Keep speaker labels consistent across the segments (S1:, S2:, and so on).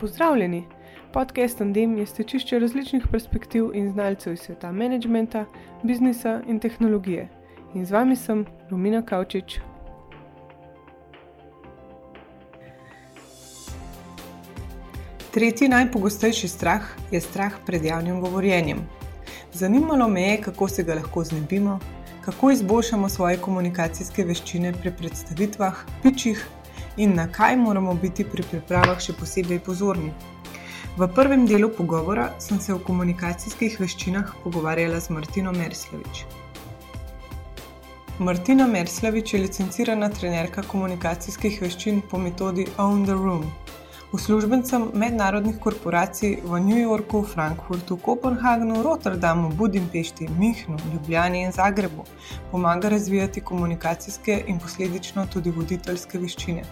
S1: Pozdravljeni! Podcast Andem je stečišče različnih perspektiv in znalcev iz sveta menedžmenta, biznisa in tehnologije. In z vami sem Romina Kavčič. Tretji najpogostejši strah je strah pred javnim govorjenjem. Zanimalo me je, kako se ga lahko znebimo, kako izboljšamo svoje komunikacijske veščine pri predstavitvah, pičih in na kaj moramo biti pri pripravah še posebej pozorni. V prvem delu pogovora sem se o komunikacijskih veščinah pogovarjala z Martino Merslavič. Martina Merslavič je licencirana trenerka komunikacijskih veščin po metodi Own the Room. Uslužbencem mednarodnih korporacij v New Yorku, Frankfurtu, Kopenhagnu, Rotterdamu, Budimpešti, Mihnu, Ljubljani in Zagrebu pomaga razvijati komunikacijske in posledično tudi voditeljske veščine.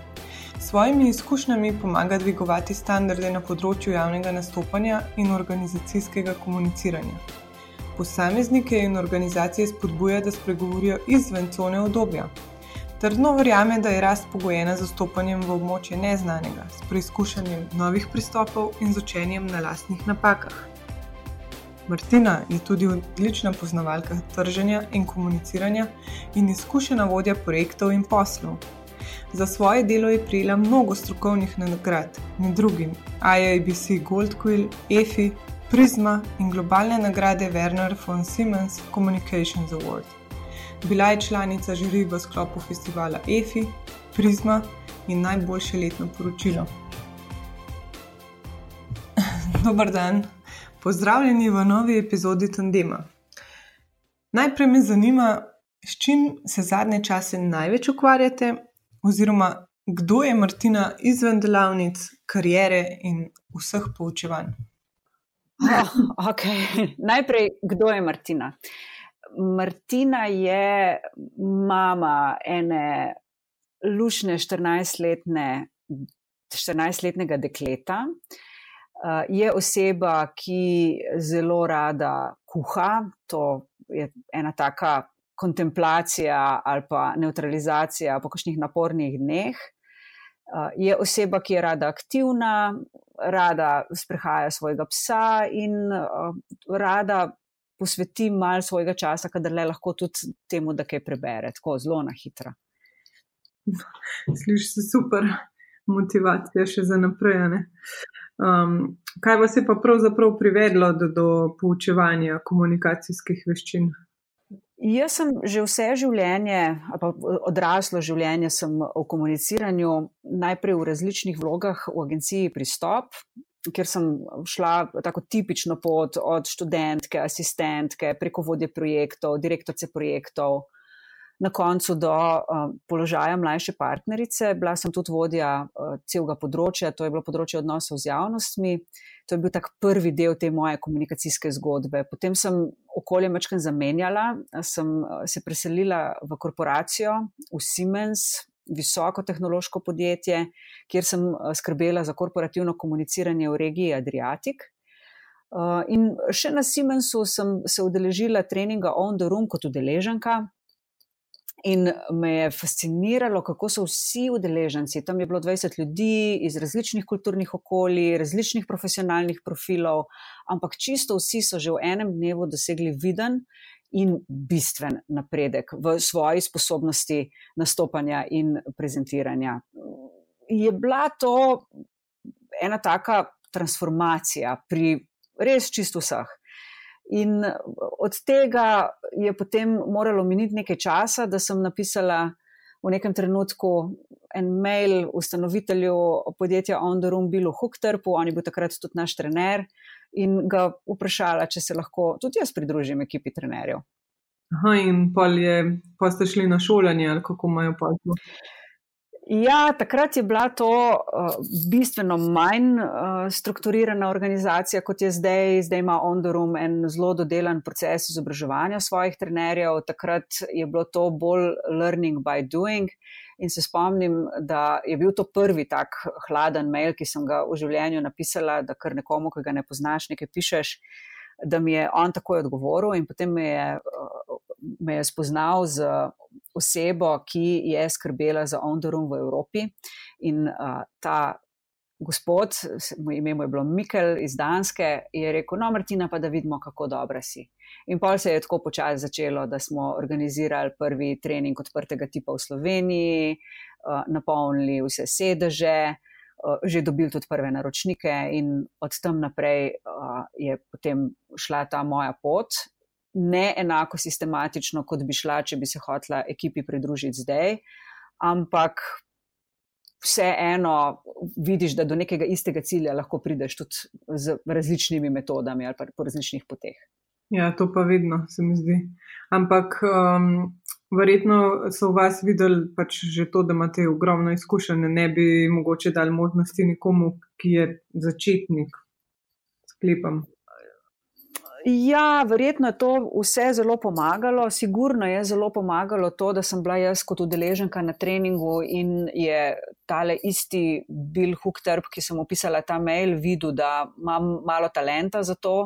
S1: S svojimi izkušnjami pomaga dvigovati standarde na področju javnega nastopanja in organizacijskega komuniciranja. Posameznike in organizacije spodbuja, da spregovorijo izven cone obdobja. Trdno verjame, da je rast pogojena z vstopanjem v območje neznanega, s preizkušanjem novih pristopov in z učenjem na lastnih napakah. Martina je tudi odlična poznavalka trženja in komuniciranja in izkušena vodja projektov in poslov. Za svoje delo je prijela mnogo strokovnih nagrad, med drugim IABC Goldquill, EFI, Prisma in globalne nagrade Werner von Siemens Communications Award. Bila je članica žiri v sklopu festivala EFI, Prisma in najboljše letno poročilo. Dober dan, pozdravljeni v novi epizodi Tandema. Najprej me zanima, s čim se zadnje čase največ ukvarjate oziroma kdo je Martina izven delavnic, karijere in vseh poučevanj?
S2: Oh, okay. Najprej, kdo je Martina? Martina je mama ene lušne 14-letne. 14-letnega dekleta, je oseba, ki zelo rada kuha. To je ena taka kontemplacija ali pa neutralizacija po kakšnih napornih dneh. Uh, je oseba, ki je rada aktivna, rada sprehaja svojega psa in uh, rada posveti malo svojega časa, kadar le lahko tudi temu, da kaj prebere, tako zelo na hitro.
S1: Slišiš se super, motivacija še za naprej. Um, kaj vas je pa pravzaprav privedlo do, do poučevanja komunikacijskih veščin?
S2: Jaz sem že vse življenje, pa odraslo življenje, sem v komuniciranju, najprej v različnih vlogah v agenciji Pristop, kjer sem šla tako tipično pot od študentke, asistentke, preko vodje projektov, direktorice projektov, na koncu do uh, položaja mlajše partnerice. Bila sem tudi vodja uh, celega področja, to je bilo področje odnosov z javnostmi. To je bil tak prvi del te moje komunikacijske zgodbe. Potem sem okolje mečken zamenjala, sem se preselila v korporacijo, v Siemens, visoko tehnološko podjetje, kjer sem skrbela za korporativno komuniciranje v regiji Adriatic. In še na Siemensu sem se udeležila treninga On the Room kot udeleženka, In me je fasciniralo, kako so vsi udeleženci. Tam je bilo 20 ljudi iz različnih kulturnih okolij, različnih profesionalnih profilov, ampak čisto vsi so že v enem dnevu dosegli viden in bistven napredek v svoji sposobnosti nastopanja in prezentiranja. Je bila to ena taka transformacija pri res čisto vseh. In od tega je potem moralo miniti nekaj časa, da sem napisala v nekem trenutku en mail ustanovitelju podjetja On the Room, Bilu Hukterpu, on je bil takrat tudi naš trener, in ga vprašala, če se lahko tudi jaz pridružim ekipi trenerjev.
S1: Aha, in pa ste šli na šolanje, ali kako imajo pa to?
S2: Ja, takrat je bila to uh, bistveno manj uh, strukturirana organizacija kot je zdaj. Zdaj ima Ondorum en zelo dodelan proces izobraževanja svojih trenerjev. Takrat je bilo to bolj learning by doing. In se spomnim, da je bil to prvi tak hladen mail, ki sem ga v življenju napisala, da kar nekomu, ki ga ne poznaš, nekaj pišeš. Da mi je on takoj odgovoril, in potem me je, me je spoznal z osebo, ki je skrbela za Ondorum v Evropi. In uh, ta gospod, moj ime je bilo Mikel iz Danske, je rekel: No, Martina, pa da vidimo, kako dobra si. In pol se je tako počasi začelo, da smo organizirali prvi trening odprtega tipa v Sloveniji, uh, napolnili vse sedeže, že dobili tudi prve naročnike, in od tam naprej uh, je potem šla ta moja pot. Ne enako sistematično, kot bi šla, če bi se hotela ekipi pridružiti zdaj, ampak vseeno vidiš, da do nekega istega cilja lahko prideš tudi z različnimi metodami ali po različnih poteh.
S1: Ja, to pa vedno se mi zdi. Ampak um, verjetno so v vas videli pač že to, da imate ogromno izkušenj, ne bi mogoče dali možnosti nekomu, ki je začetnik. Sklepam.
S2: Ja, verjetno je to vse zelo pomagalo. Sigurno je zelo pomagalo to, da sem bila jaz kot udeleženka na treningu in je tale isti Bill Hookterp, ki sem opisala ta mail, videl, da imam malo talenta za to.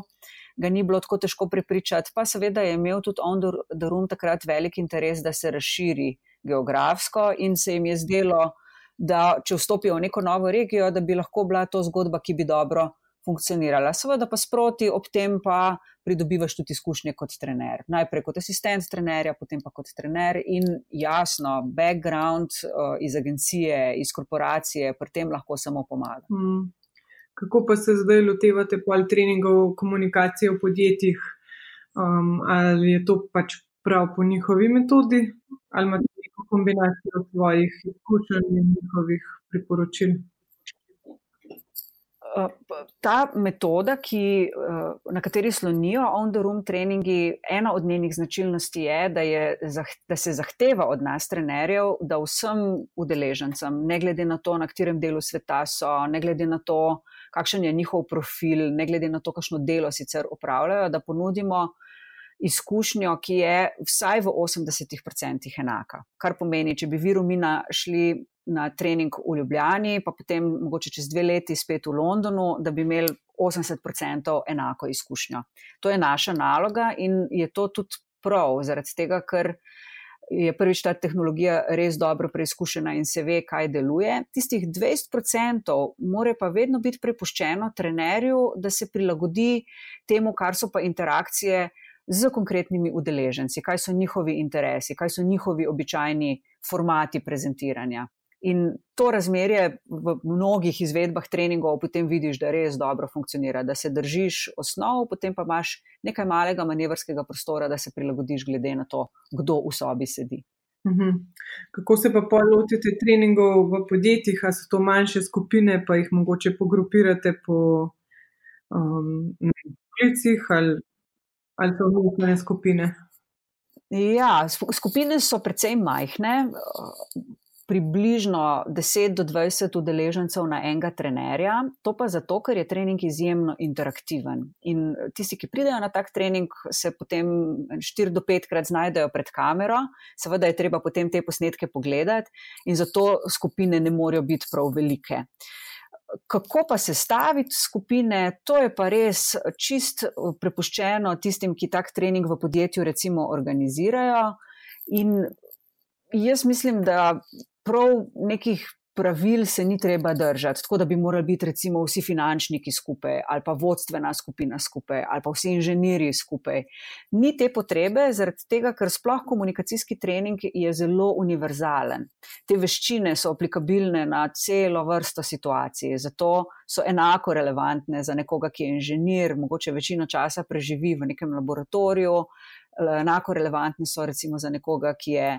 S2: Ga ni bilo tako težko prepričati, pa seveda je imel tudi on, da rum takrat velik interes, da se razširi geografsko in se jim je zdelo, da če vstopijo v neko novo regijo, da bi lahko bila to zgodba, ki bi dobro funkcionirala. Seveda pa sproti ob tem pa pridobivaš tudi izkušnje kot trener. Najprej kot asistent trenerja, potem pa kot trener in jasno, background uh, iz agencije, iz korporacije, pri tem lahko samo pomaga. Hmm.
S1: Kako pa se zdaj lotevate pol treningov komunikacije v podjetjih? Um, ali je to pač prav po njihovi metodi, ali imate neko kombinacijo svojih izkušenj in njihovih priporočil?
S2: Ta metoda, ki, eh, na kateri slonijo on-the-room treningi, ena od njenih značilnosti je da, je, da se zahteva od nas, trenerjev, da vsem udeležencem, ne glede na to, na katerem delu sveta so, ne glede na to, kakšen je njihov profil, ne glede na to, kakšno delo sicer upravljajo, da ponudimo izkušnjo, ki je vsaj v 80% enaka. Kar pomeni, če bi vi, Rumina, šli na trening v Ljubljani, pa potem mogoče čez dve leti spet v Londonu, da bi imeli 80% enako izkušnjo. To je naša naloga in je to tudi prav, zaradi tega, ker je prvič ta tehnologija res dobro preizkušena in se ve, kaj deluje. Tistih 20% more pa vedno biti prepuščeno trenerju, da se prilagodi temu, kar so pa interakcije z konkretnimi udeleženci, kaj so njihovi interesi, kaj so njihovi običajni formati prezentiranja. In to razmerje v mnogih izvedbah treningov potem vidiš, da res dobro funkcionira, da se držiš osnov, potem pa imaš nekaj malega manevrskega prostora, da se prilagodiš glede na to, kdo v sobi sedi.
S1: Uhum. Kako se pa lotite treningov v podjetjih, ali so to manjše skupine, pa jih mogoče pogrupirate po um, poklicih ali, ali so vnukne skupine?
S2: Ja, skupine so precej majhne približno 10 do 20 udeležencev na enega trenerja, to pa zato, ker je trening izjemno interaktiven. In tisti, ki pridejo na tak trening, se potem 4 do 5 krat znajdejo pred kamero, seveda je treba potem te posnetke pogledati, in zato skupine ne morejo biti prav velike. Kako pa se staviti skupine, to je pa res čist prepuščeno tistim, ki tak trening v podjetju recimo organizirajo. In jaz mislim, da prav nekih pravil se ni treba držati, tako da bi morali biti recimo vsi finančniki skupaj ali pa vodstvena skupina skupaj ali pa vsi inženirji skupaj. Ni te potrebe, zaradi tega, ker sploh komunikacijski trening je zelo univerzalen. Te veščine so aplikabilne na celo vrsto situacij, zato so enako relevantne za nekoga, ki je inženir, mogoče večino časa preživi v nekem laboratoriju, enako relevantne so recimo za nekoga, ki je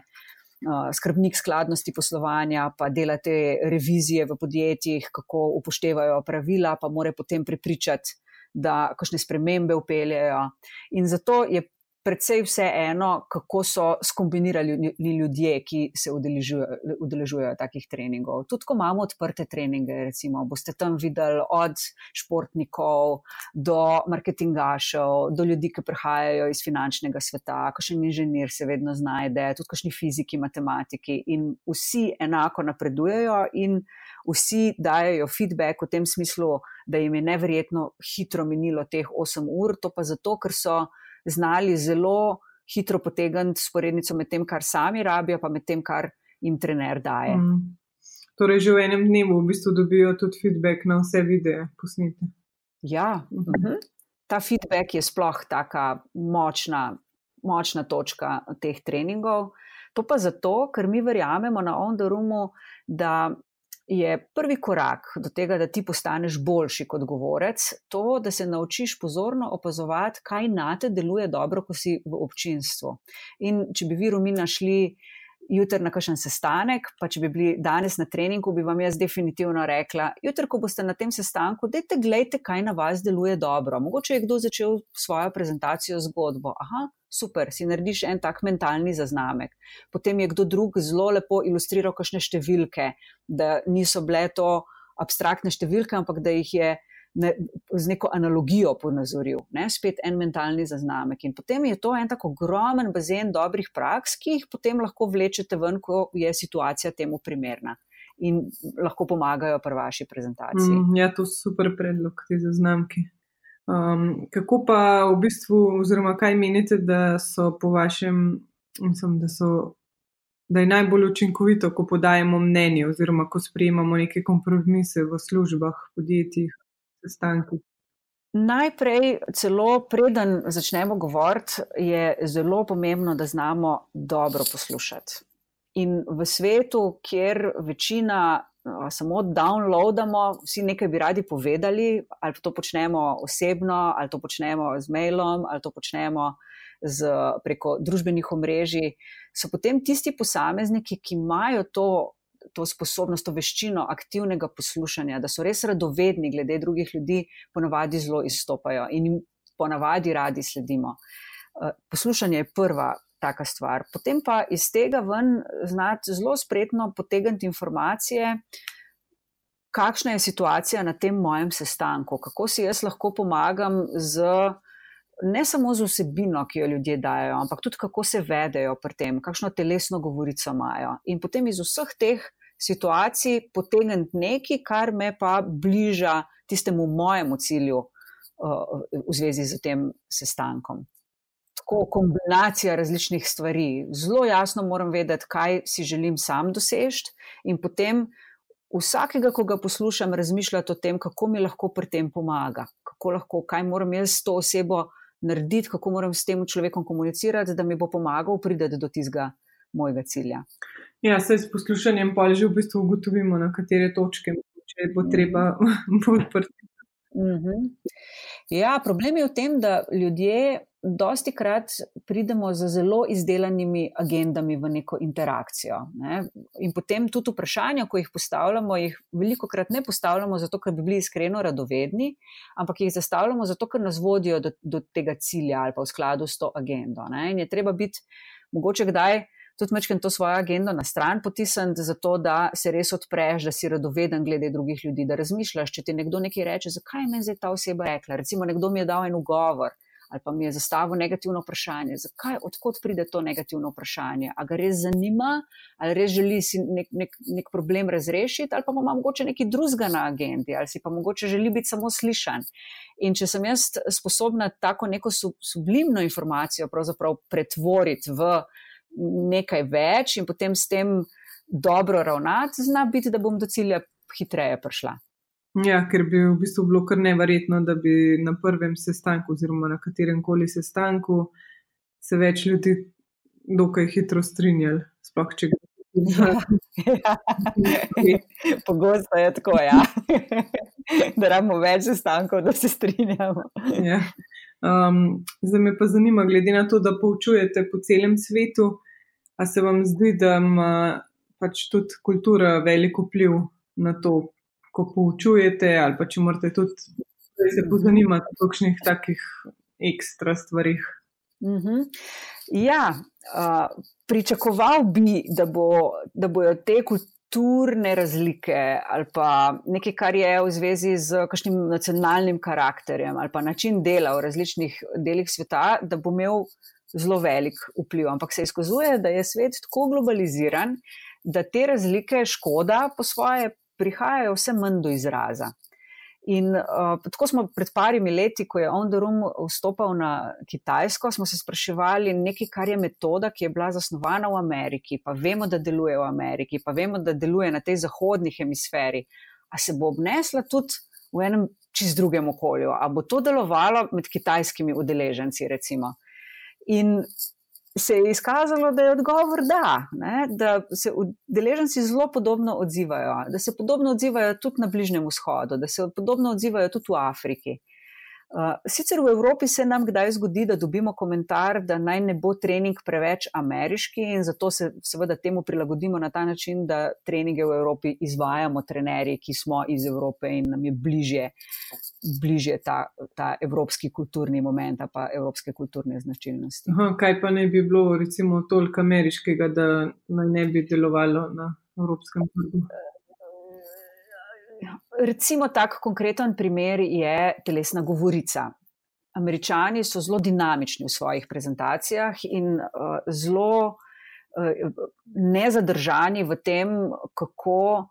S2: skrbnik skladnosti poslovanja, pa delate revizije v podjetjih, kako upoštevajo pravila, pa more potem prepričati, da kakšne spremembe upeljajo. In zato je predvsej vse eno, kako so skombinirali ljudje, ki se udeležujejo takih treningov. Tudi, ko imamo odprte treninge, recimo, boste tam videli od športnikov do marketingašev, do ljudi, ki prihajajo iz finančnega sveta, kakšen inženir se vedno znajde, tudi kakšni fiziki, matematiki in vsi enako napredujejo in vsi dajo feedback v tem smislu, da jim je neverjetno hitro minilo teh 8 ur, to pa zato, ker so znali zelo hitro potegniti sporednico med tem, kar sami rabijo, pa med tem, kar jim trener daje. Mm.
S1: Torej, že v enem dnevu v bistvu dobijo tudi feedback na vse videe posnete.
S2: Ja, uh mhm. -huh. ta feedback je sploh tako močna, močna točka teh treningov. To pa zato, ker mi verjamemo na On the Roomu, da je prvi korak do tega, da ti postaneš boljši kot govorec, to, da se naučiš pozorno opazovati, kaj na te deluje dobro, ko si v občinstvu. In če bi vi, Romina, šli jutri na kakšen sestanek, pa če bi bili danes na treningu, bi vam jaz definitivno rekla: jutri, ko boste na tem sestanku, dajte gledajte, kaj na vas deluje dobro. Mogoče je kdo začel svojo prezentacijo zgodbo. Aha, super, si narediš en tak mentalni zaznamek. Potem je kdo drug zelo lepo ilustriral kakšne številke, da niso bile to abstraktne številke, ampak da jih je ne, z neko analogijo ponazoril, ne, spet en mentalni zaznamek. In potem je to en tako ogromen bazen dobrih praks, ki jih potem lahko vlečete ven, ko je situacija temu primerna. In lahko pomagajo pri vaši prezentaciji.
S1: Mm, ja, to so super predlog, te zaznamke. Um, kako pa v bistvu, oziroma kaj menite, da so po vašem, mislim, da, so, da je najbolj učinkovito, ko podajemo mnenje, oziroma ko sprejemamo neke kompromise v službah, podjetjih? Sestanki?
S2: Najprej, celo preden začnemo govoriti, je zelo pomembno, da znamo dobro poslušati. In v svetu, kjer večina samo downloadamo, vsi nekaj bi radi povedali, ali to počnemo osebno, ali to počnemo z mailom, ali to počnemo z, preko družbenih omrežij, so potem tisti posamezniki, ki imajo to to sposobnost, to veščino aktivnega poslušanja, da so res radovedni glede drugih ljudi, ponavadi zelo izstopajo in jim ponavadi radi sledimo. Eh, poslušanje je prva taka stvar. Potem pa iz tega ven znati zelo spretno potegniti informacije. Kakšna je situacija na tem mojem sestanku, kako si jaz lahko pomagam z ne samo z vsebino, ki jo ljudje dajo, ampak tudi kako se vedejo pri tem, kakšno telesno govorico imajo. In potem iz vseh teh situacij potegniti nekaj, kar me pa bliža tistemu mojemu cilju uh, v zvezi z tem sestankom. Tako kombinacija različnih stvari. Zelo jasno moram vedeti, kaj si želim sam doseči, in potem vsakega, ko ga poslušam, razmišljati o tem, kako mi lahko pri tem pomaga, kako lahko, kaj moram jaz s to osebo narediti, kako moram s tem človekom komunicirati, da mi bo pomagal priti do tistega mojega cilja.
S1: Ja, se s poslušanjem pa že v bistvu ugotovimo, na katere točke bo treba bolj prti.
S2: Mhm. Ja, problem je v tem, da ljudje dosti krat pridemo z zelo izdelanimi agendami v neko interakcijo. Ne? In potem tudi vprašanja, ko jih postavljamo, jih veliko krat ne postavljamo zato, ker bi bili iskreno radovedni, ampak jih zastavljamo zato, ker nas vodijo do, do tega cilja ali pa v skladu s to agendo. Ne? In je treba biti mogoče kdaj tudi mečem to svojo agendo na stran potisniti, zato da se res odpreš, da si radoveden glede drugih ljudi, da razmišljaš, če ti nekdo nekaj reče, zakaj je ta oseba rekla. Recimo, nekdo mi je dal en ugovor ali pa mi je zastavil negativno vprašanje. Zakaj, odkot pride to negativno vprašanje? A ga res zanima, ali res želi si nek, nek, nek problem razrešiti, ali pa ima mogoče nekaj drugega na agendi, ali si pa mogoče želi biti samo slišan. In če sem jaz sposobna tako neko sublimno informacijo pretvoriti v nekaj več in potem s tem dobro ravnati, zna biti, da bom do cilja hitreje prišla.
S1: Ja, ker bi v bistvu bilo kar neverjetno, da bi na prvem sestanku oziroma na katerem koli sestanku se več ljudi dokaj hitro strinjali. Sploh če gre. Ja,
S2: ja. Pogosto je tako, ja. da imamo več sestankov, da se strinjamo.
S1: Ja. Um, zdaj me pa zanima, glede na to, da poučujete po celem svetu, a se vam zdi, da ima pač tudi kultura veliko vpliv na to, ko poučujete, ali pa če morate tudi se pozanimati o kakšnih takih ekstra stvarih.
S2: Mm -hmm. Ja, uh, pričakoval bi, da, bo, da bojo te kulturne razlike ali pa nekaj, kar je v zvezi z kakšnim nacionalnim karakterjem ali pa način dela v različnih delih sveta, da bo imel zelo velik vpliv. Ampak se izkazuje, da je svet tako globaliziran, da te razlike škoda po svoje prihajajo vse manj do izraza. In uh, tako smo pred parimi leti, ko je On the Room vstopal na Kitajsko, smo se spraševali nekaj, kar je metoda, ki je bila zasnovana v Ameriki, pa vemo, da deluje v Ameriki, pa vemo, da deluje na tej zahodni hemisferi. A se bo obnesla tudi v enem čist drugem okolju? A bo to delovalo med kitajskimi udeleženci, recimo? In se je izkazalo, da je odgovor da, ne? da se udeleženci zelo podobno odzivajo, da se podobno odzivajo tudi na Bližnjem vzhodu, da se podobno odzivajo tudi v Afriki. Uh, sicer v Evropi se nam kdaj zgodi, da dobimo komentar, da naj ne bo trening preveč ameriški, in zato se seveda temu prilagodimo na ta način, da treninge v Evropi izvajamo trenerji, ki smo iz Evrope in nam je bližje, bližje ta, ta evropski kulturni moment, pa evropske kulturne značilnosti.
S1: Aha, kaj pa ne bi bilo, recimo, toliko ameriškega, da naj ne bi delovalo na evropskem trgu?
S2: Recimo tak konkreten primer je telesna govorica. Američani so zelo dinamični v svojih prezentacijah in uh, zelo uh, nezadržani v tem, kako,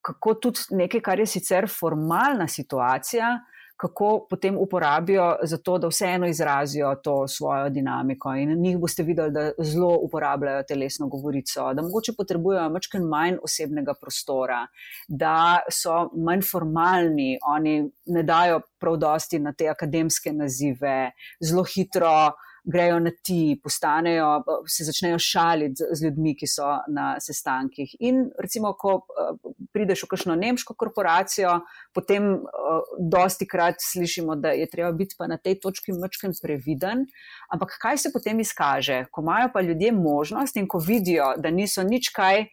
S2: kako tudi nekaj, kar je sicer formalna situacija, uh, kako potem uporabijo za to, da vseeno izrazijo to svojo dinamiko. In njih boste videli, da zelo uporabljajo telesno govorico, da mogoče potrebujejo mačken manj osebnega prostora, da so manj formalni, oni ne dajo prav dosti na te akademske nazive, zelo hitro grejo na ti, postanejo, se začnejo šaliti z, z ljudmi, ki so na sestankih. In recimo, ko uh, prideš v kakšno nemško korporacijo, potem uh, dosti krat slišimo, da je treba biti pa na tej točki mrčken previden. Ampak kaj se potem izkaže, ko imajo pa ljudje možnost in ko vidijo, da niso nič kaj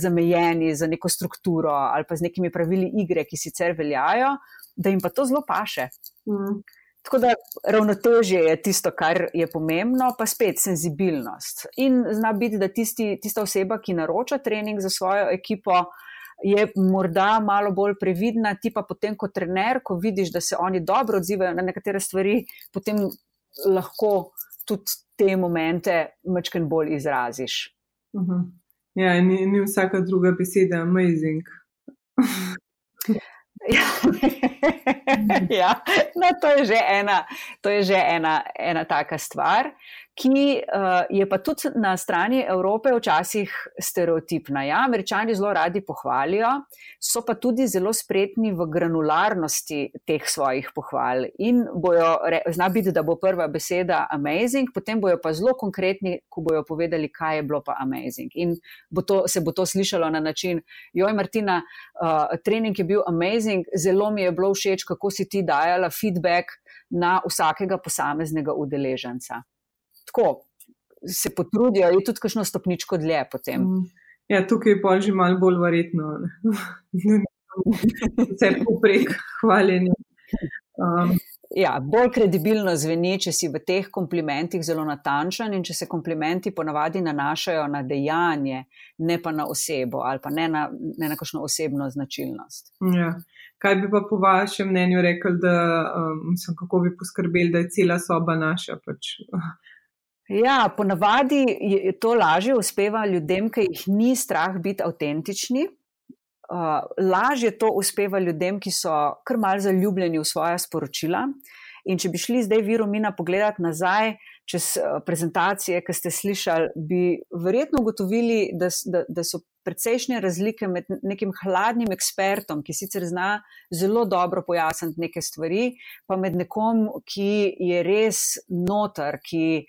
S2: zamejeni za neko strukturo ali pa z nekimi pravili igre, ki sicer veljajo, da jim pa to zelo paše. Mm. Tako da ravnotežje je tisto, kar je pomembno, pa spet senzibilnost. In zna biti, da tisti, tista oseba, ki naroča trening za svojo ekipo, je morda malo bolj previdna, ti pa potem kot trener, ko vidiš, da se oni dobro odzivajo na nekatere stvari, potem lahko tudi te momente mečken bolj izraziš.
S1: Uh mhm. -huh. Ja, ni, ni vsaka druga beseda amazing.
S2: Ja. ja, no, to je že ena, to je že ena, ena taka stvar ki uh, je pa tudi na strani Evrope včasih stereotipna. Ja, američani zelo radi pohvalijo, so pa tudi zelo spretni v granularnosti teh svojih pohval. In bojo, zna biti, da bo prva beseda amazing, potem bojo pa zelo konkretni, ko bojo povedali, kaj je bilo pa amazing. In bo to, se bo to slišalo na način, joj, Martina, uh, trening je bil amazing, zelo mi je bilo všeč, kako si ti dajala feedback na vsakega posameznega udeleženca tako se potrudijo, je tudi kakšno stopničko dlje potem. Mm.
S1: Ja, tukaj je pa že malo bolj verjetno. Vse poprek hvaljenja. Um.
S2: Ja, bolj kredibilno zveni, če si v teh komplimentih zelo natančen in če se komplimenti ponavadi nanašajo na dejanje, ne pa na osebo ali pa ne na, ne na kakšno osebno značilnost.
S1: Ja. Kaj bi pa po vašem mnenju rekel, da um, sem, kako bi poskrbeli, da je cela soba naša? Pač,
S2: Ja, ponavadi je to lažje uspeva ljudem, ki jih ni strah biti avtentični. Uh, lažje to uspeva ljudem, ki so kar mal zaljubljeni v svoje sporočila. In če bi šli zdaj virumina pogledati nazaj čez uh, prezentacije, ki ste slišali, bi verjetno ugotovili, da, da, da so precejšnje razlike med nekim hladnim ekspertom, ki sicer zna zelo dobro pojasniti neke stvari, pa med nekom, ki je res notar, ki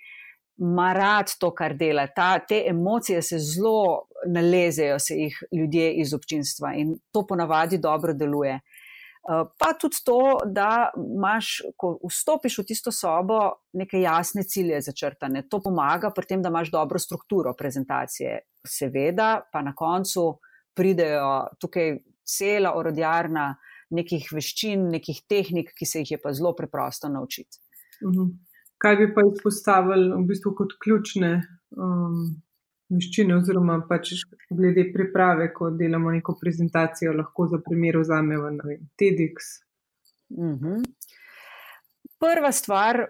S2: ima rad to, kar dela. Ta, te emocije se zelo nalezejo, se jih ljudje iz občinstva in to ponavadi dobro deluje. Eh, pa tudi to, da imaš, ko vstopiš v tisto sobo, neke jasne cilje začrtane. To pomaga pri tem, da imaš dobro strukturo prezentacije. Seveda, pa na koncu pridejo tukaj cela orodjarna nekih veščin, nekih tehnik, ki se jih je pa zelo preprosto naučiti.
S1: Mhm kaj bi pa izpostavili v bistvu kot ključne um, veščine, oziroma pač glede priprave, ko delamo neko prezentacijo, lahko za primer vzamemo TEDx.
S2: Mm -hmm. Prva stvar,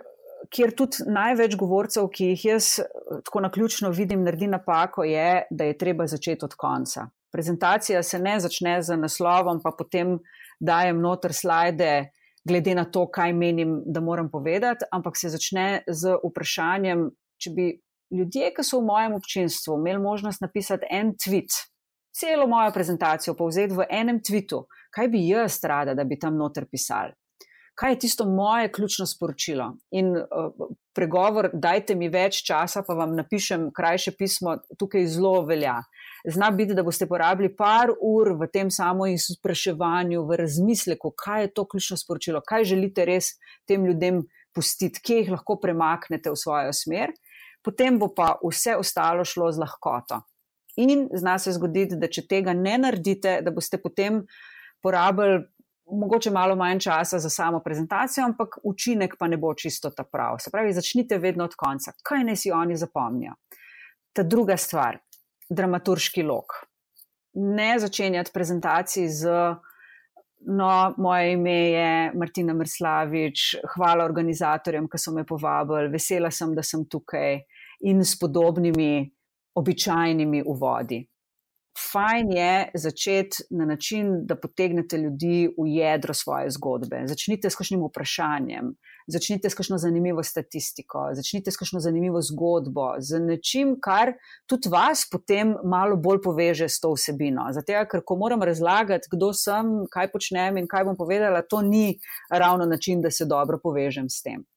S2: kjer tudi največ govorcev, ki jih jaz tako na ključno vidim, naredi napako, je, da je treba začeti od konca. Prezentacija se ne začne z naslovom, pa potem dajem noter slajde, glede na to, kaj menim, da moram povedati, ampak se začne z vprašanjem, če bi ljudje, ki so v mojem občinstvu, imeli možnost napisati en tweet, celo mojo prezentacijo povzeti v enem tweetu, kaj bi jaz rada, da bi tam noter pisali. Kaj je tisto moje ključno sporočilo? In uh, pregovor, dajte mi več časa, pa vam napišem krajše pismo, tukaj zelo velja. Zna biti, da boste porabili par ur v tem samo izpraševanju, v razmisleku, kaj je to ključno sporočilo, kaj želite res tem ljudem pustiti, kje jih lahko premaknete v svojo smer, potem bo pa vse ostalo šlo z lahkoto. In zna se zgoditi, da če tega ne naredite, da boste potem porabili mogoče malo manj časa za samo prezentacijo, ampak učinek pa ne bo čisto ta prav. Se pravi, začnite vedno od konca. Kaj naj si oni zapomnijo? Ta druga stvar, dramaturški lok. Ne začenjati prezentacij z. No, moje ime je Martina Mrslavič, hvala organizatorjem, ki so me povabili, vesela sem, da sem tukaj in s podobnimi običajnimi uvodi. Fajn je začeti na način, da potegnete ljudi v jedro svoje zgodbe. Začnite s kakšnim vprašanjem, začnite s kakšno zanimivo statistiko, začnite s kakšno zanimivo zgodbo, z nečim, kar tudi vas potem malo bolj poveže s to vsebino. Zato, ker ko moram razlagati, kdo sem, kaj počnem in kaj bom povedala, to ni ravno način, da se dobro povežem s tem.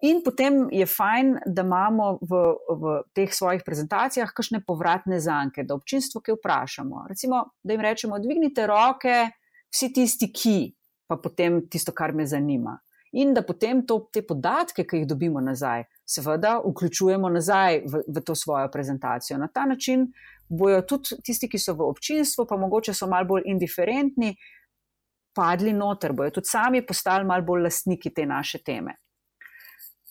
S2: In potem je fajn, da imamo v, v teh svojih prezentacijah kakšne povratne zanke, da občinstvo kaj vprašamo. Recimo, da jim rečemo, dvignite roke, vsi tisti, ki, pa potem tisto, kar me zanima. In da potem to, te podatke, ki jih dobimo nazaj, seveda vključujemo nazaj v, v to svojo prezentacijo. Na ta način bojo tudi tisti, ki so v občinstvu, pa mogoče so malo bolj indiferentni, padli noter, bojo tudi sami postali malo bolj lastniki te naše teme.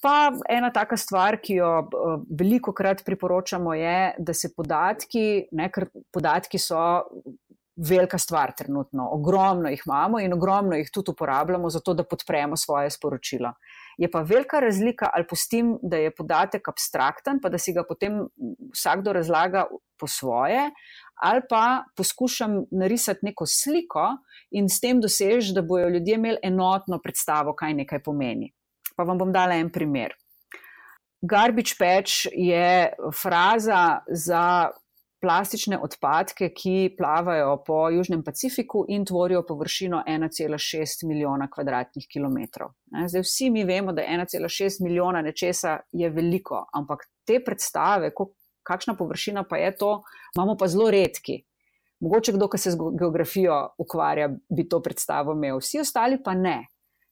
S2: Pa ena taka stvar, ki jo eh, veliko krat priporočamo, je, da se podatki, ne, ker podatki so velika stvar trenutno, ogromno jih imamo in ogromno jih tudi uporabljamo za to, da podpremo svoje sporočilo. Je pa velika razlika, ali pustim, da je podatek abstrakten, pa da si ga potem vsakdo razlaga po svoje, ali pa poskušam narisati neko sliko in s tem dosež, da bojo ljudje imeli enotno predstavo, kaj nekaj pomeni. Pa vam bom dala en primer. Garbage patch je fraza za plastične odpadke, ki plavajo po Južnem Pacifiku in tvorijo površino 1,6 milijona kvadratnih kilometrov. Zdaj, vsi mi vemo, da 1,6 milijona nečesa je veliko, ampak te predstave, kakšna površina pa je to, imamo pa zelo redki. Mogoče kdo, ki se z geografijo ukvarja, bi to predstavo imel, vsi ostali pa ne.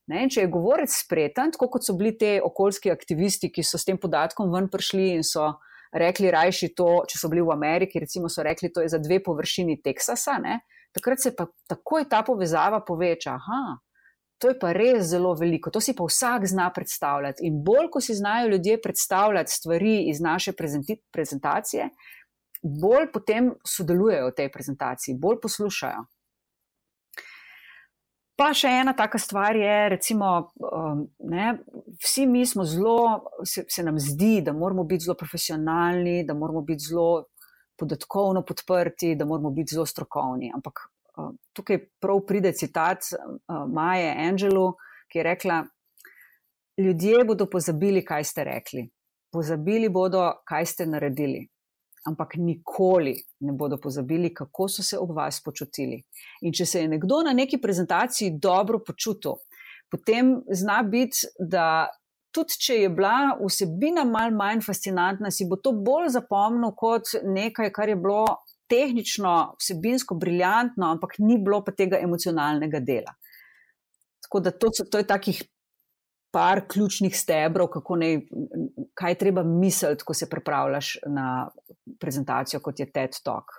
S2: Ne, če je govorec spreten, tako kot so bili te okoljski aktivisti, ki so s tem podatkom ven prišli in so rekli, rajši to, če so bili v Ameriki, recimo so rekli, to je za dve površini Teksasa, ne, takrat se pa takoj ta povezava poveča. Aha, to je pa res zelo veliko, to si pa vsak zna predstavljati. In bolj, ko si znajo ljudje predstavljati stvari iz naše prezentacije, bolj potem sodelujejo v tej prezentaciji, bolj poslušajo. Pa še ena taka stvar je, recimo, um, ne, vsi mi smo zelo, se, se nam zdi, da moramo biti zelo profesionalni, da moramo biti zelo podatkovno podprti, da moramo biti zelo strokovni. Ampak uh, tukaj prav pride citat uh, Maje Angelu, ki je rekla: Ljudje bodo pozabili, kaj ste rekli, pozabili bodo, kaj ste naredili ampak nikoli ne bodo pozabili, kako so se ob vas počutili. In če se je nekdo na neki prezentaciji dobro počutil, potem zna biti, da tudi če je bila vsebina mal manj fascinantna, si bo to bolj zapomnil kot nekaj, kar je bilo tehnično, vsebinsko briljantno, ampak ni bilo pa tega emocionalnega dela. Tako da to, to je takih par ključnih stebrov, kako ne, kaj treba misliti, ko se pripravljaš na prezentacijo, kot je TED Talk.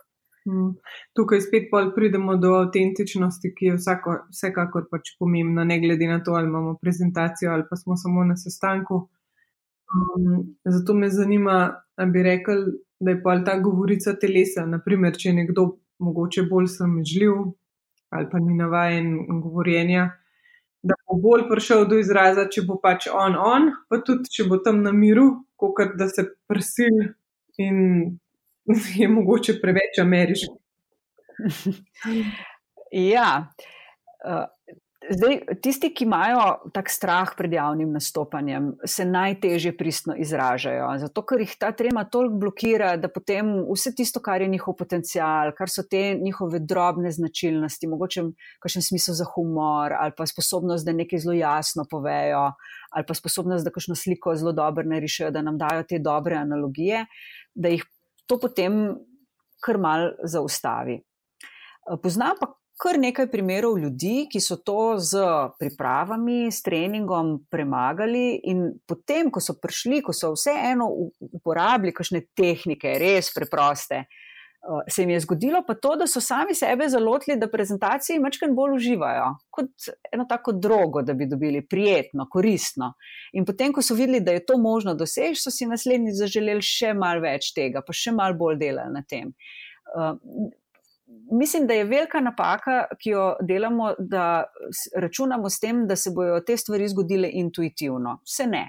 S1: Hmm. Tukaj spet pridemo do avtentičnosti, ki je vsako, vsekakor pač pomembna, ne glede na to, ali imamo prezentacijo ali pa smo samo na sestanku. Um, zato me zanima, ali bi rekel, da je pa ta govorica telesa. Naprimer, če je nekdo mogoče bolj sramežljiv ali pa ni navajen govorjenja, da bo bolj prišel do izraza, če bo pač on, on, pa tudi če bo tam na miru, kot da se prsil in je mogoče preveč ameriški.
S2: ja. Zdaj, tisti, ki imajo tak strah pred javnim nastopanjem, se najtežje pristno izražajo. Zato, ker jih ta trema toliko blokira, da potem vse tisto, kar je njihov potencial, kar so te njihove drobne značilnosti, mogoče kakšen smisel za humor, ali pa sposobnost, da nekaj zelo jasno povejo, ali pa sposobnost, da kakšno sliko zelo dobro narišejo, da nam dajo te dobre analogije, da jih to potem kar mal zaustavi. Poznam pa kar nekaj primerov ljudi, ki so to z pripravami, s treningom premagali, in potem, ko so prišli, ko so vseeno uporabili kakšne tehnike, res preproste. Se jim je zgodilo pa to, da so sami sebe zalotili, da prezentacije večkrat bolj uživajo kot eno tako drogo, da bi dobili prijetno, koristno. In potem, ko so videli, da je to možno doseči, so si naslednji zaželeli še malo več tega, pa še malo bolj delali na tem. Eh, mislim, da je velika napaka, ki jo delamo, da računamo s tem, da se bodo te stvari zgodile intuitivno. Vse ne.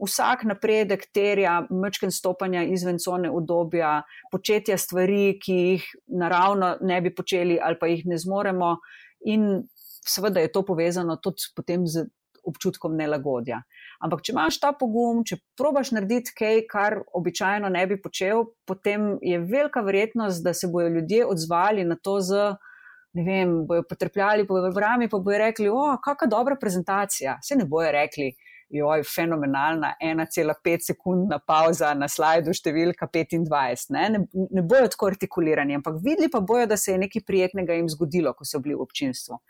S2: Vsak napredek terja mečken stopanja izven cone obdobja, početja stvari, ki jih naravno ne bi počeli ali pa jih ne zmoremo, in seveda je to povezano tudi potem z občutkom nelagodja. Ampak, če imaš ta pogum, če probaš narediti kaj, kar običajno ne bi počel, potem je velika verjetnost, da se bodo ljudje odzvali na to z, ne vem, bojo potrpljali po vrami, pa bojo rekli, o, kakšna dobra prezentacija. Se ne bojo rekli, joj, fenomenalna, 1,5 sekundna pauza na slajdu številka 25. Ne, ne, ne bojo tako artikulirani, ampak videli pa bojo, da se je nekaj prijetnega jim zgodilo, ko so bili v občinstvu.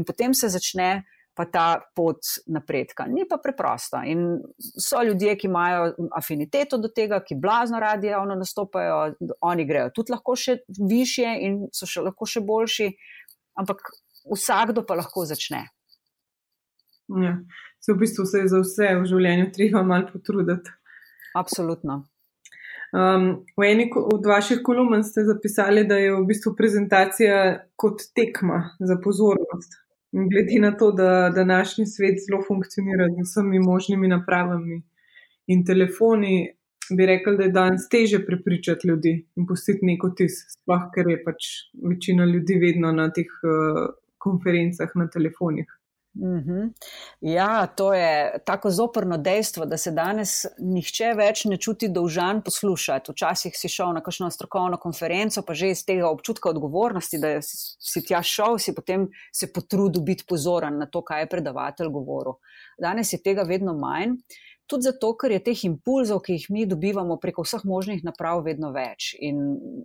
S2: In potem se začne pa ta pot napredka. Ni pa preprosta. In so ljudje, ki imajo afiniteto do tega, ki blazno radi javno nastopajo, oni grejo tudi lahko še više in so še lahko še boljši, ampak vsakdo pa lahko začne.
S1: Ja, se v bistvu se za vse v življenju treba malo potruditi.
S2: Absolutno.
S1: Um, v eni od vaših kolumn ste zapisali, da je v bistvu prezentacija kot tekma za pozornost. Glede na to, da današnji svet zelo funkcionira z vsemi možnimi napravami in telefoni, bi rekel, da je danes teže prepričati ljudi in pustiti neko tis, sploh ker je pač večina ljudi vedno na teh uh, konferencah na telefonih.
S2: Mm -hmm. Ja, to je tako zoprno dejstvo, da se danes nihče več ne čuti dolžan poslušati. Včasih si šel na kakšno strokovno konferenco, pa že iz tega občutka odgovornosti, da si tja šel, si potem se potrudil biti pozoren na to, kaj je predavatelj govoril. Danes je tega vedno manj. Tudi zato, ker je teh impulzov, ki jih mi dobivamo preko vseh možnih naprav, vedno več. In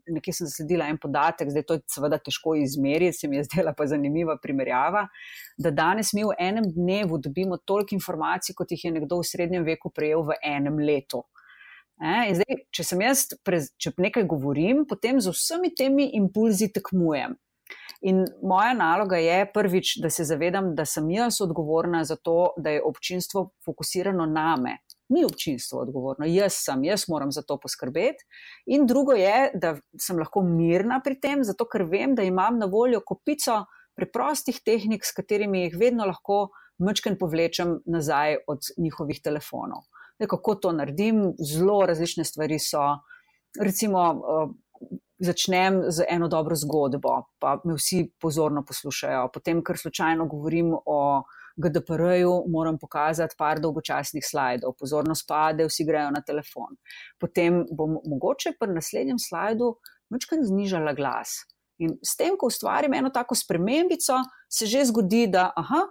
S2: nekje sem zasledila en podatek, zdaj to je seveda težko izmeriti, se mi je zdela pa zanimiva primerjava, da danes mi v enem dnevu dobimo toliko informacij, kot jih je nekdo v srednjem veku prejel v enem letu. E, zdaj, če sem jaz, če nekaj govorim, potem z vsemi temi impulzi tekmujem. In moja naloga je prvič, da se zavedam, da sem jaz odgovorna za to, da je občinstvo fokusirano na me. Ni občinstvo odgovorno, jaz sem, jaz moram za to poskrbeti. In drugo je, da sem lahko mirna pri tem, zato ker vem, da imam na voljo kopico preprostih tehnik, s katerimi jih vedno lahko mečken povlečem nazaj od njihovih telefonov. Da, kako to naredim, zelo različne stvari so. Recimo, začnem z eno dobro zgodbo, pa me vsi pozorno poslušajo. Potem, ker slučajno govorim o GDPR-ju, moram pokazati par dolgočasnih slajdov, pozorno spade, vsi grejo na telefon. Potem bom mogoče pri naslednjem slajdu večkrat znižala glas. In s tem, ko ustvarim eno tako spremembico, se že zgodi, da aha,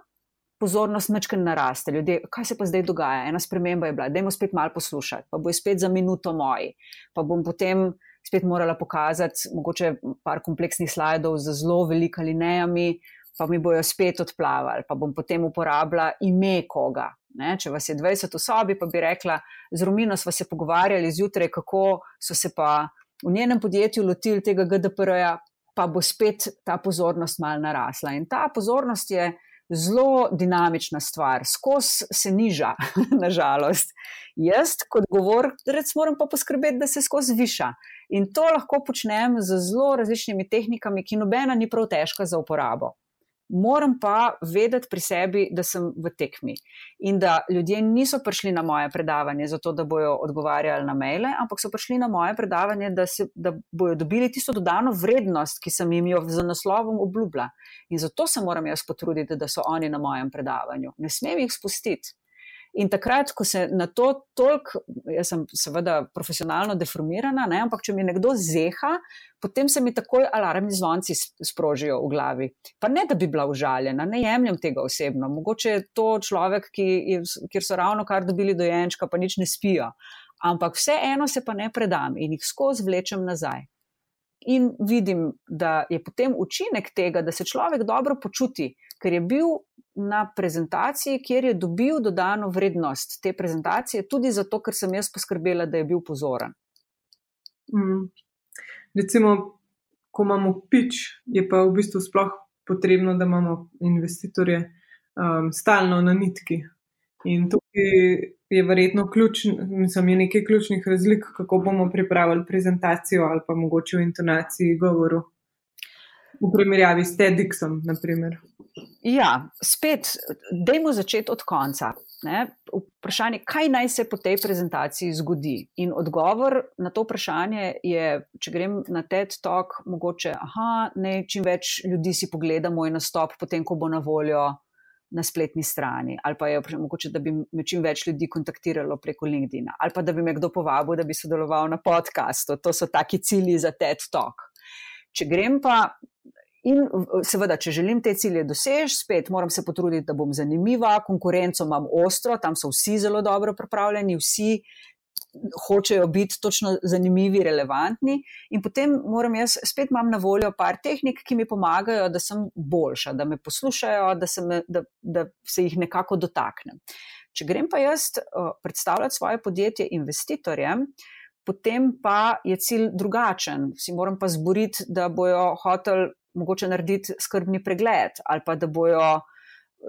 S2: pozornost večkrat naraste. Ljudje, kaj se pa zdaj dogaja? Ena sprememba je bila, da jim spet malo poslušati, pa bo spet za minuto moji. Pa bom potem spet morala pokazati mogoče par kompleksnih slajdov z zelo velikimi linijami, pa mi bojo spet odplavali, pa bom potem uporabljala ime koga. Ne? Če vas je 20 v sobi, pa bi rekla, z Romino smo se pogovarjali zjutraj, kako so se pa v njenem podjetju lotili tega GDPR-ja, pa bo spet ta pozornost mal narasla. In ta pozornost je zelo dinamična stvar, skozi se niža, nažalost. Jaz, kot govorec, moram pa poskrbeti, da se skozi viša. In to lahko počnem z zelo različnimi tehnikami, ki nobena ni prav težka za uporabo. Moram pa vedeti pri sebi, da sem v tekmi in da ljudje niso prišli na moje predavanje zato, da bojo odgovarjali na maile, ampak so prišli na moje predavanje, da, se, da bojo dobili tisto dodano vrednost, ki sem jim jo z naslovom obljubila. In zato se moram jaz potruditi, da so oni na mojem predavanju. Ne smem jih spustiti. In takrat, ko se na to toliko, jaz sem seveda profesionalno deformirana, ne, ampak če mi nekdo zeha, potem se mi takoj alarmni zvonci sprožijo v glavi. Pa ne, da bi bila užaljena, ne jemljem tega osebno. Mogoče je to človek, ki je, kjer so ravno kar dobili dojenčka, pa nič ne spijo. Ampak vseeno se pa ne predam in jih skozi vlečem nazaj. In vidim, da je potem učinek tega, da se človek dobro počuti, ker je bil na prezentaciji, kjer je dobil dodano vrednost te prezentacije, tudi zato, ker sem jaz poskrbela, da je bil pozoren.
S1: Mm. Recimo, ko imamo pič, je pa v bistvu sploh potrebno, da imamo investitorje um, stalno na nitki. In tukaj je verjetno ključn, mislim, je nekaj ključnih razlik, kako bomo pripravili prezentacijo ali pa mogoče v intonaciji govoru. V primerjavi s TEDxom, naprimer.
S2: Ja, spet, dajmo začeti od konca. Ne? Vprašanje, kaj naj se po tej prezentaciji zgodi? In odgovor na to vprašanje je, če grem na TED Talk, mogoče, aha, ne, čim več ljudi si pogleda moj nastop, potem, ko bo na voljo na spletni strani, ali pa je mogoče, da bi me čim več ljudi kontaktiralo preko LinkedIn, ali pa da bi me kdo povabil, da bi sodeloval na podkastu. To so taki cilji za TED Talk. Če grem pa. In seveda, če želim te cilje doseči, spet moram se potruditi, da bom zanimiva, konkurenco imam ostro, tam so vsi zelo dobro pripravljeni, vsi hočejo biti točno zanimivi, relevantni, in potem moram jaz spet imam na voljo par tehnik, ki mi pomagajo, da sem boljša, da me poslušajo, da se, me, da, da se jih nekako dotaknem. Če grem pa jaz predstavljati svoje podjetje investitorjem, potem pa je cilj drugačen. Si moram pa zboriti, da bojo hotel mogoče narediti skrbni pregled ali pa da bojo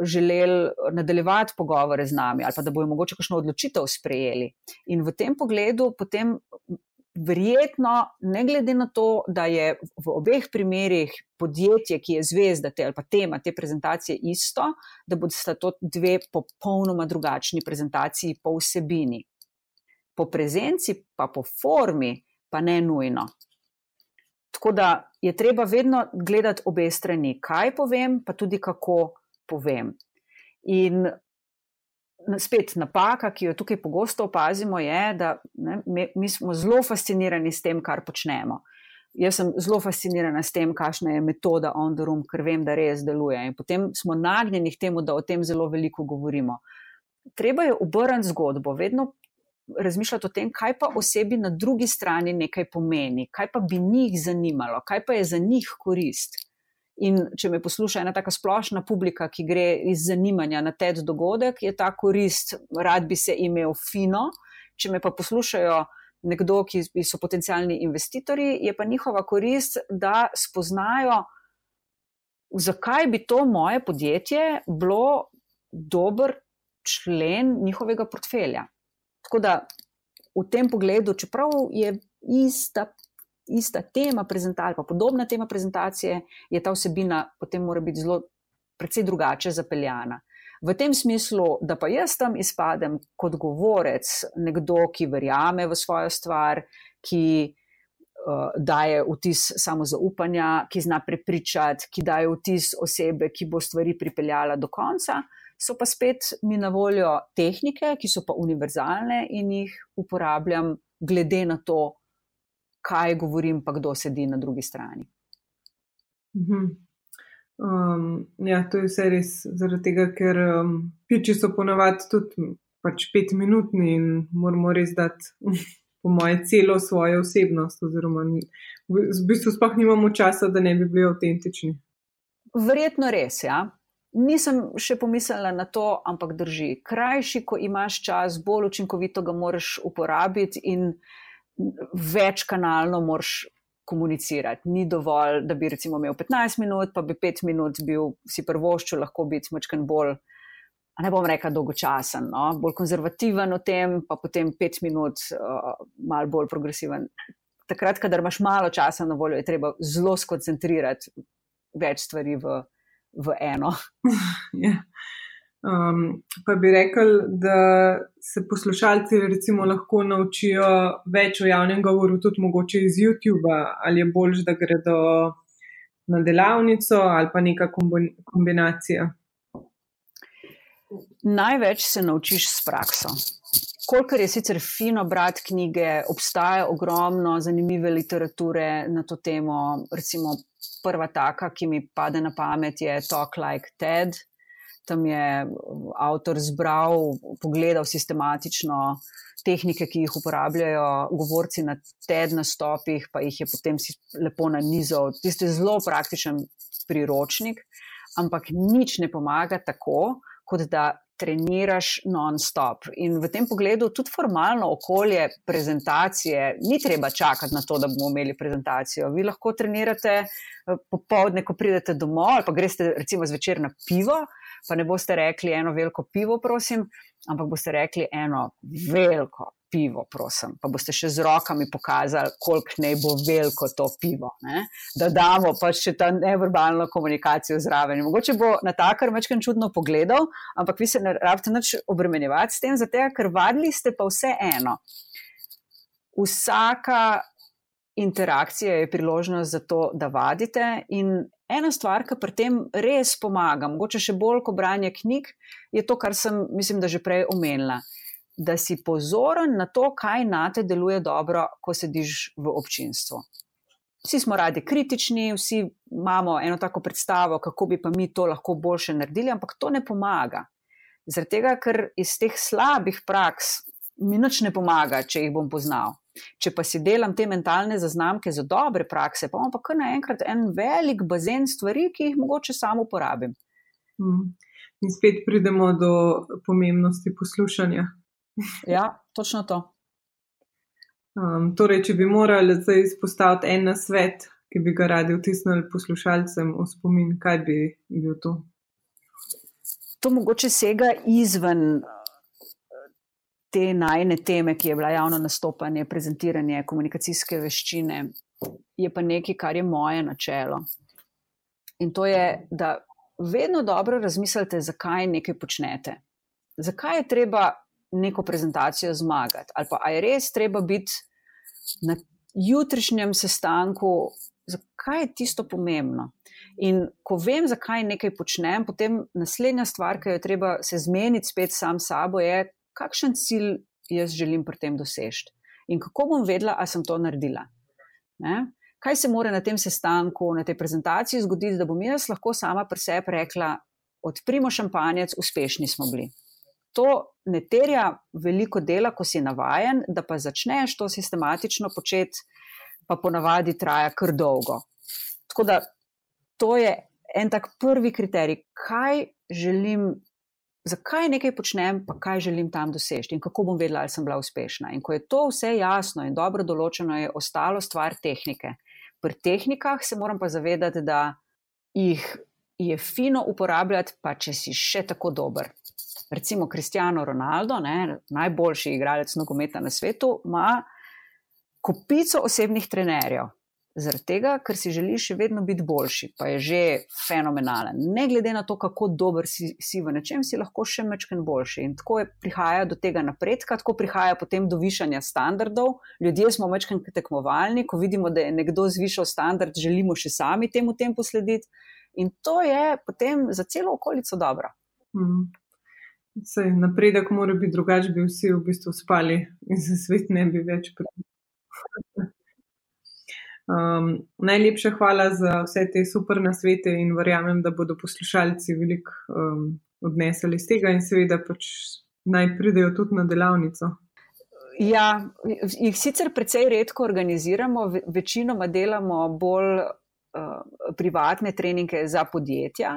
S2: želeli nadaljevati pogovore z nami ali pa da bojo mogoče kakšno odločitev sprejeli. In v tem pogledu potem verjetno, ne glede na to, da je v obeh primerih podjetje, ki je zvezda te ali pa tema te prezentacije isto, da bodo sta to dve popolnoma drugačni prezentaciji po vsebini. Po prezenci pa po formi pa ne nujno. Tako da je treba vedno gledati obe strani, kaj povem, pa tudi kako povem. In spet napaka, ki jo tukaj pogosto opazimo, je, da ne, mi smo zelo fascinirani s tem, kar počnemo. Jaz sem zelo fascinirana s tem, kakšna je metoda on the room, ker vem, da res deluje. In potem smo nagnjeni k temu, da o tem zelo veliko govorimo. Treba je obrniti zgodbo, vedno razmišljati o tem, kaj pa osebi na drugi strani nekaj pomeni, kaj pa bi njih zanimalo, kaj pa je za njih korist. In če me posluša ena tako splošna publika, ki gre iz zanimanja na TED dogodek, je ta korist, rad bi se imel fino. Če me pa poslušajo nekdo, ki so potencijalni investitorji, je pa njihova korist, da spoznajo, zakaj bi to moje podjetje bilo dober člen njihovega portfelja. Tako da v tem pogledu, čeprav je ista ista tema prezentacije, pa podobna tema prezentacije, je ta vsebina potem mora biti zelo, precej drugače zapeljana. V tem smislu, da pa jaz tam izpadem kot govorec, nekdo, ki verjame v svojo stvar, ki uh, daje vtis samozaupanja, ki zna prepričati, ki daje vtis osebe, ki bo stvari pripeljala do konca, so pa spet mi na voljo tehnike, ki so pa univerzalne in jih uporabljam glede na to, kaj govorim, pa kdo sedi na drugi strani.
S1: Um, ja, to je vse res, zaradi tega, ker um, piči so ponovadi tudi pač petminutni in moramo res dati, po moje, celo svojo osebnost. Oziroma, v, v bistvu sploh nimamo časa, da ne bi bili avtentični.
S2: Verjetno res, ja. Nisem še pomislila na to, ampak drži. Krajši, ko imaš čas, bolj učinkovito ga moraš uporabiti in več kanalno moraš komunicirati. Ni dovolj, da bi recimo imel 15 minut, pa bi 5 minut bil si prvoščil, lahko biti močken bolj. Ne bom rekel dolgočasen, no? bolj konzervativen v tem, pa potem pet minut, uh, malo bolj progresiven. Takrat, kadar imaš malo časa na voljo, je treba zelo skoncentrirati več stvari v v eno.
S1: ja. um, pa bi rekel, da se poslušalci recimo lahko naučijo več o javnem govoru, tudi mogoče iz YouTube, ali je bolj, da gredo na delavnico ali pa neka kombinacija.
S2: Največ se naučiš s prakso. Kolikor je sicer fino brati knjige, obstaja ogromno zanimive literature na to temo. Recimo, prva taka, ki mi pade na pamet, je Talk Like Ted. Tam je avtor zbral, pogledal sistematično tehnike, ki jih uporabljajo govorci na TED nastopih, pa jih je potem lepo nanizal. Tisti zelo praktičen priročnik, ampak nič ne pomaga tako, kot da treniraš non-stop. In v tem pogledu tudi formalno okolje prezentacije, ni treba čakati na to, da bomo imeli prezentacijo. Vi lahko trenirate eh, popovdne, ko pridete domov, ali pa greste recimo zvečer na pivo, pa ne boste rekli eno veliko pivo, prosim, ampak boste rekli eno veliko pivo, prosim. Pa boste še z rokami pokazali, koliko naj bo veliko to pivo. Ne? Da damo pač še ta neverbalno komunikacijo zraven. Mogoče bo na ta kar večkrat čudno pogledal, ampak vi se ne rabite nič obremenjevati s tem, zato ker vadili ste pa vse eno. Vsaka interakcija je priložnost za to, da vadite. In ena stvar, ki pri tem res pomaga, mogoče še bolj kot branje knjig, je to, kar sem, mislim, da že prej omenila. Da si pozoren na to, kaj na te deluje dobro, ko sediš v občinstvu. Vsi smo radi kritični, vsi imamo eno tako predstavo, kako bi pa mi to lahko boljše naredili, ampak to ne pomaga. Zaradi tega, ker iz teh slabih praks mi nič ne pomaga, če jih bom poznal. Če pa si delam te mentalne zaznamke za dobre prakse, pa imam pa kar naenkrat en velik bazen stvari, ki jih mogoče samo uporabim.
S1: Hmm. In spet pridemo do pomembnosti poslušanja.
S2: Ja, točno to.
S1: Um, torej, če bi morali zdaj izpostaviti en svet, ki bi ga radi vtisnili poslušalcem v spomin, kaj bi bil to?
S2: To mogoče sega izven te najne teme, ki je bila javno nastopanje, prezentiranje, komunikacijske veščine, je pa nekaj, kar je moje načelo. In to je, da vedno dobro razmislite, zakaj nekaj počnete. Zakaj je treba neko prezentacijo zmagati, ali pa je res treba biti na jutrišnjem sestanku, zakaj je tisto pomembno. In ko vem, zakaj nekaj počnem, potem naslednja stvar, ki jo je treba se zmeniti spet sam s sabo, je, kakšen cilj jaz želim pri tem doseči in kako bom vedela, ali sem to naredila. Ne? Kaj se mora na tem sestanku, na tej prezentaciji zgoditi, da bom jaz lahko sama pri sebi rekla: odprimo šampanjec, uspešni smo bili. To ne terja veliko dela, ko si navajen, da pa začneš to sistematično početi, pa ponavadi traja kar dolgo. Tako da to je en tak prvi kriterij, kaj želim zakaj nekaj počnem, pa kaj želim tam doseči in kako bom vedela, ali sem bila uspešna. In ko je to vse jasno in dobro določeno, je ostalo stvar tehnike. Pri tehnikah se moram pa zavedati, da jih je fino uporabljati, pa če si še tako dober. Recimo Cristiano Ronaldo, ne, najboljši igralec nogometa na svetu, ima kupico osebnih trenerjev. Zaradi tega, ker si želiš še vedno biti boljši, pa je že fenomenalen. Ne glede na to, kako dober si, si v nečem, si lahko še mečken boljši. In tako je prihaja do tega napredka, tako prihaja potem do višanja standardov. Ljudje smo mečken tekmovalni, ko vidimo, da je nekdo zvišal standard, želimo še sami temu tempu slediti. In to je potem za celo okolico dobro.
S1: Hmm. Sej, napredek mora biti drugačen, bi vsi v bistvu spali in se svet ne bi več prebudil. Um, najlepša hvala za vse te super nasvete in verjamem, da bodo poslušalci veliko um, odnesli iz tega in seveda pač naj pridejo tudi na delavnico.
S2: Ja, jih sicer precej redko organiziramo, večinoma delamo bolj uh, privatne treninge za podjetja,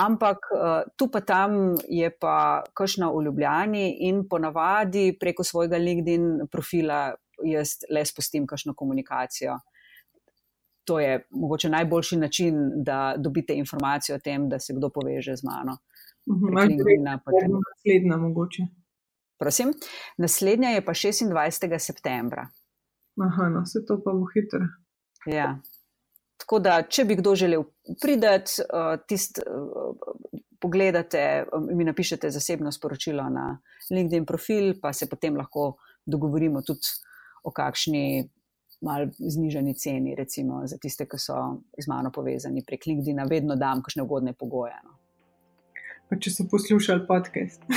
S2: ampak uh, tu pa tam je pa kašna v Ljubljani in ponavadi preko svojega LinkedIn profila jaz le spustim kašno komunikacijo to je mogoče najboljši način, da dobite informacijo o tem, da se kdo poveže z mano.
S1: Mhm, naslednja, mogoče.
S2: Prosim, naslednja je pa 26. septembra.
S1: Aha, no, se to pa bo hitro.
S2: Ja. Tako da, če bi kdo želel prideti, uh, tist, uh, pogledate, um, mi napišete zasebno sporočilo na LinkedIn profil, pa se potem lahko dogovorimo tudi o kakšni mal znižani ceni, recimo za tiste, ki so z mano povezani prek LinkedIn, vedno dam kakšne ugodne pogoje. No.
S3: Pa če so poslušali podcast.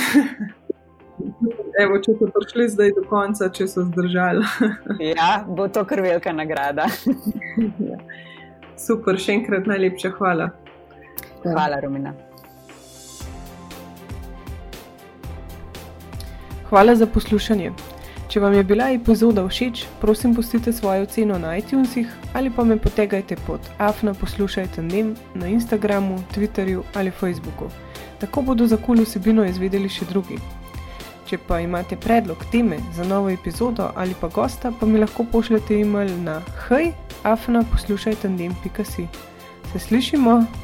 S3: Evo, če so prišli zdaj do konca, če so zdržali.
S2: ja, bo to kar velika nagrada.
S3: ja. Super, še enkrat najlepša hvala.
S2: Hvala, Romina.
S3: Hvala za poslušanje. Če vam je bila epizoda všeč, prosim, pustite svojo oceno na iTunesih ali pa me potegajte pod afna poslušajte nem na Instagramu, Twitterju ali Facebooku. Tako bodo za kul vsebino izvedeli še drugi. Če pa imate predlog teme za novo epizodo ali pa gosta, pa mi lahko pošljete e-mail na hej, afna poslušajte nem.si. Se slišimo!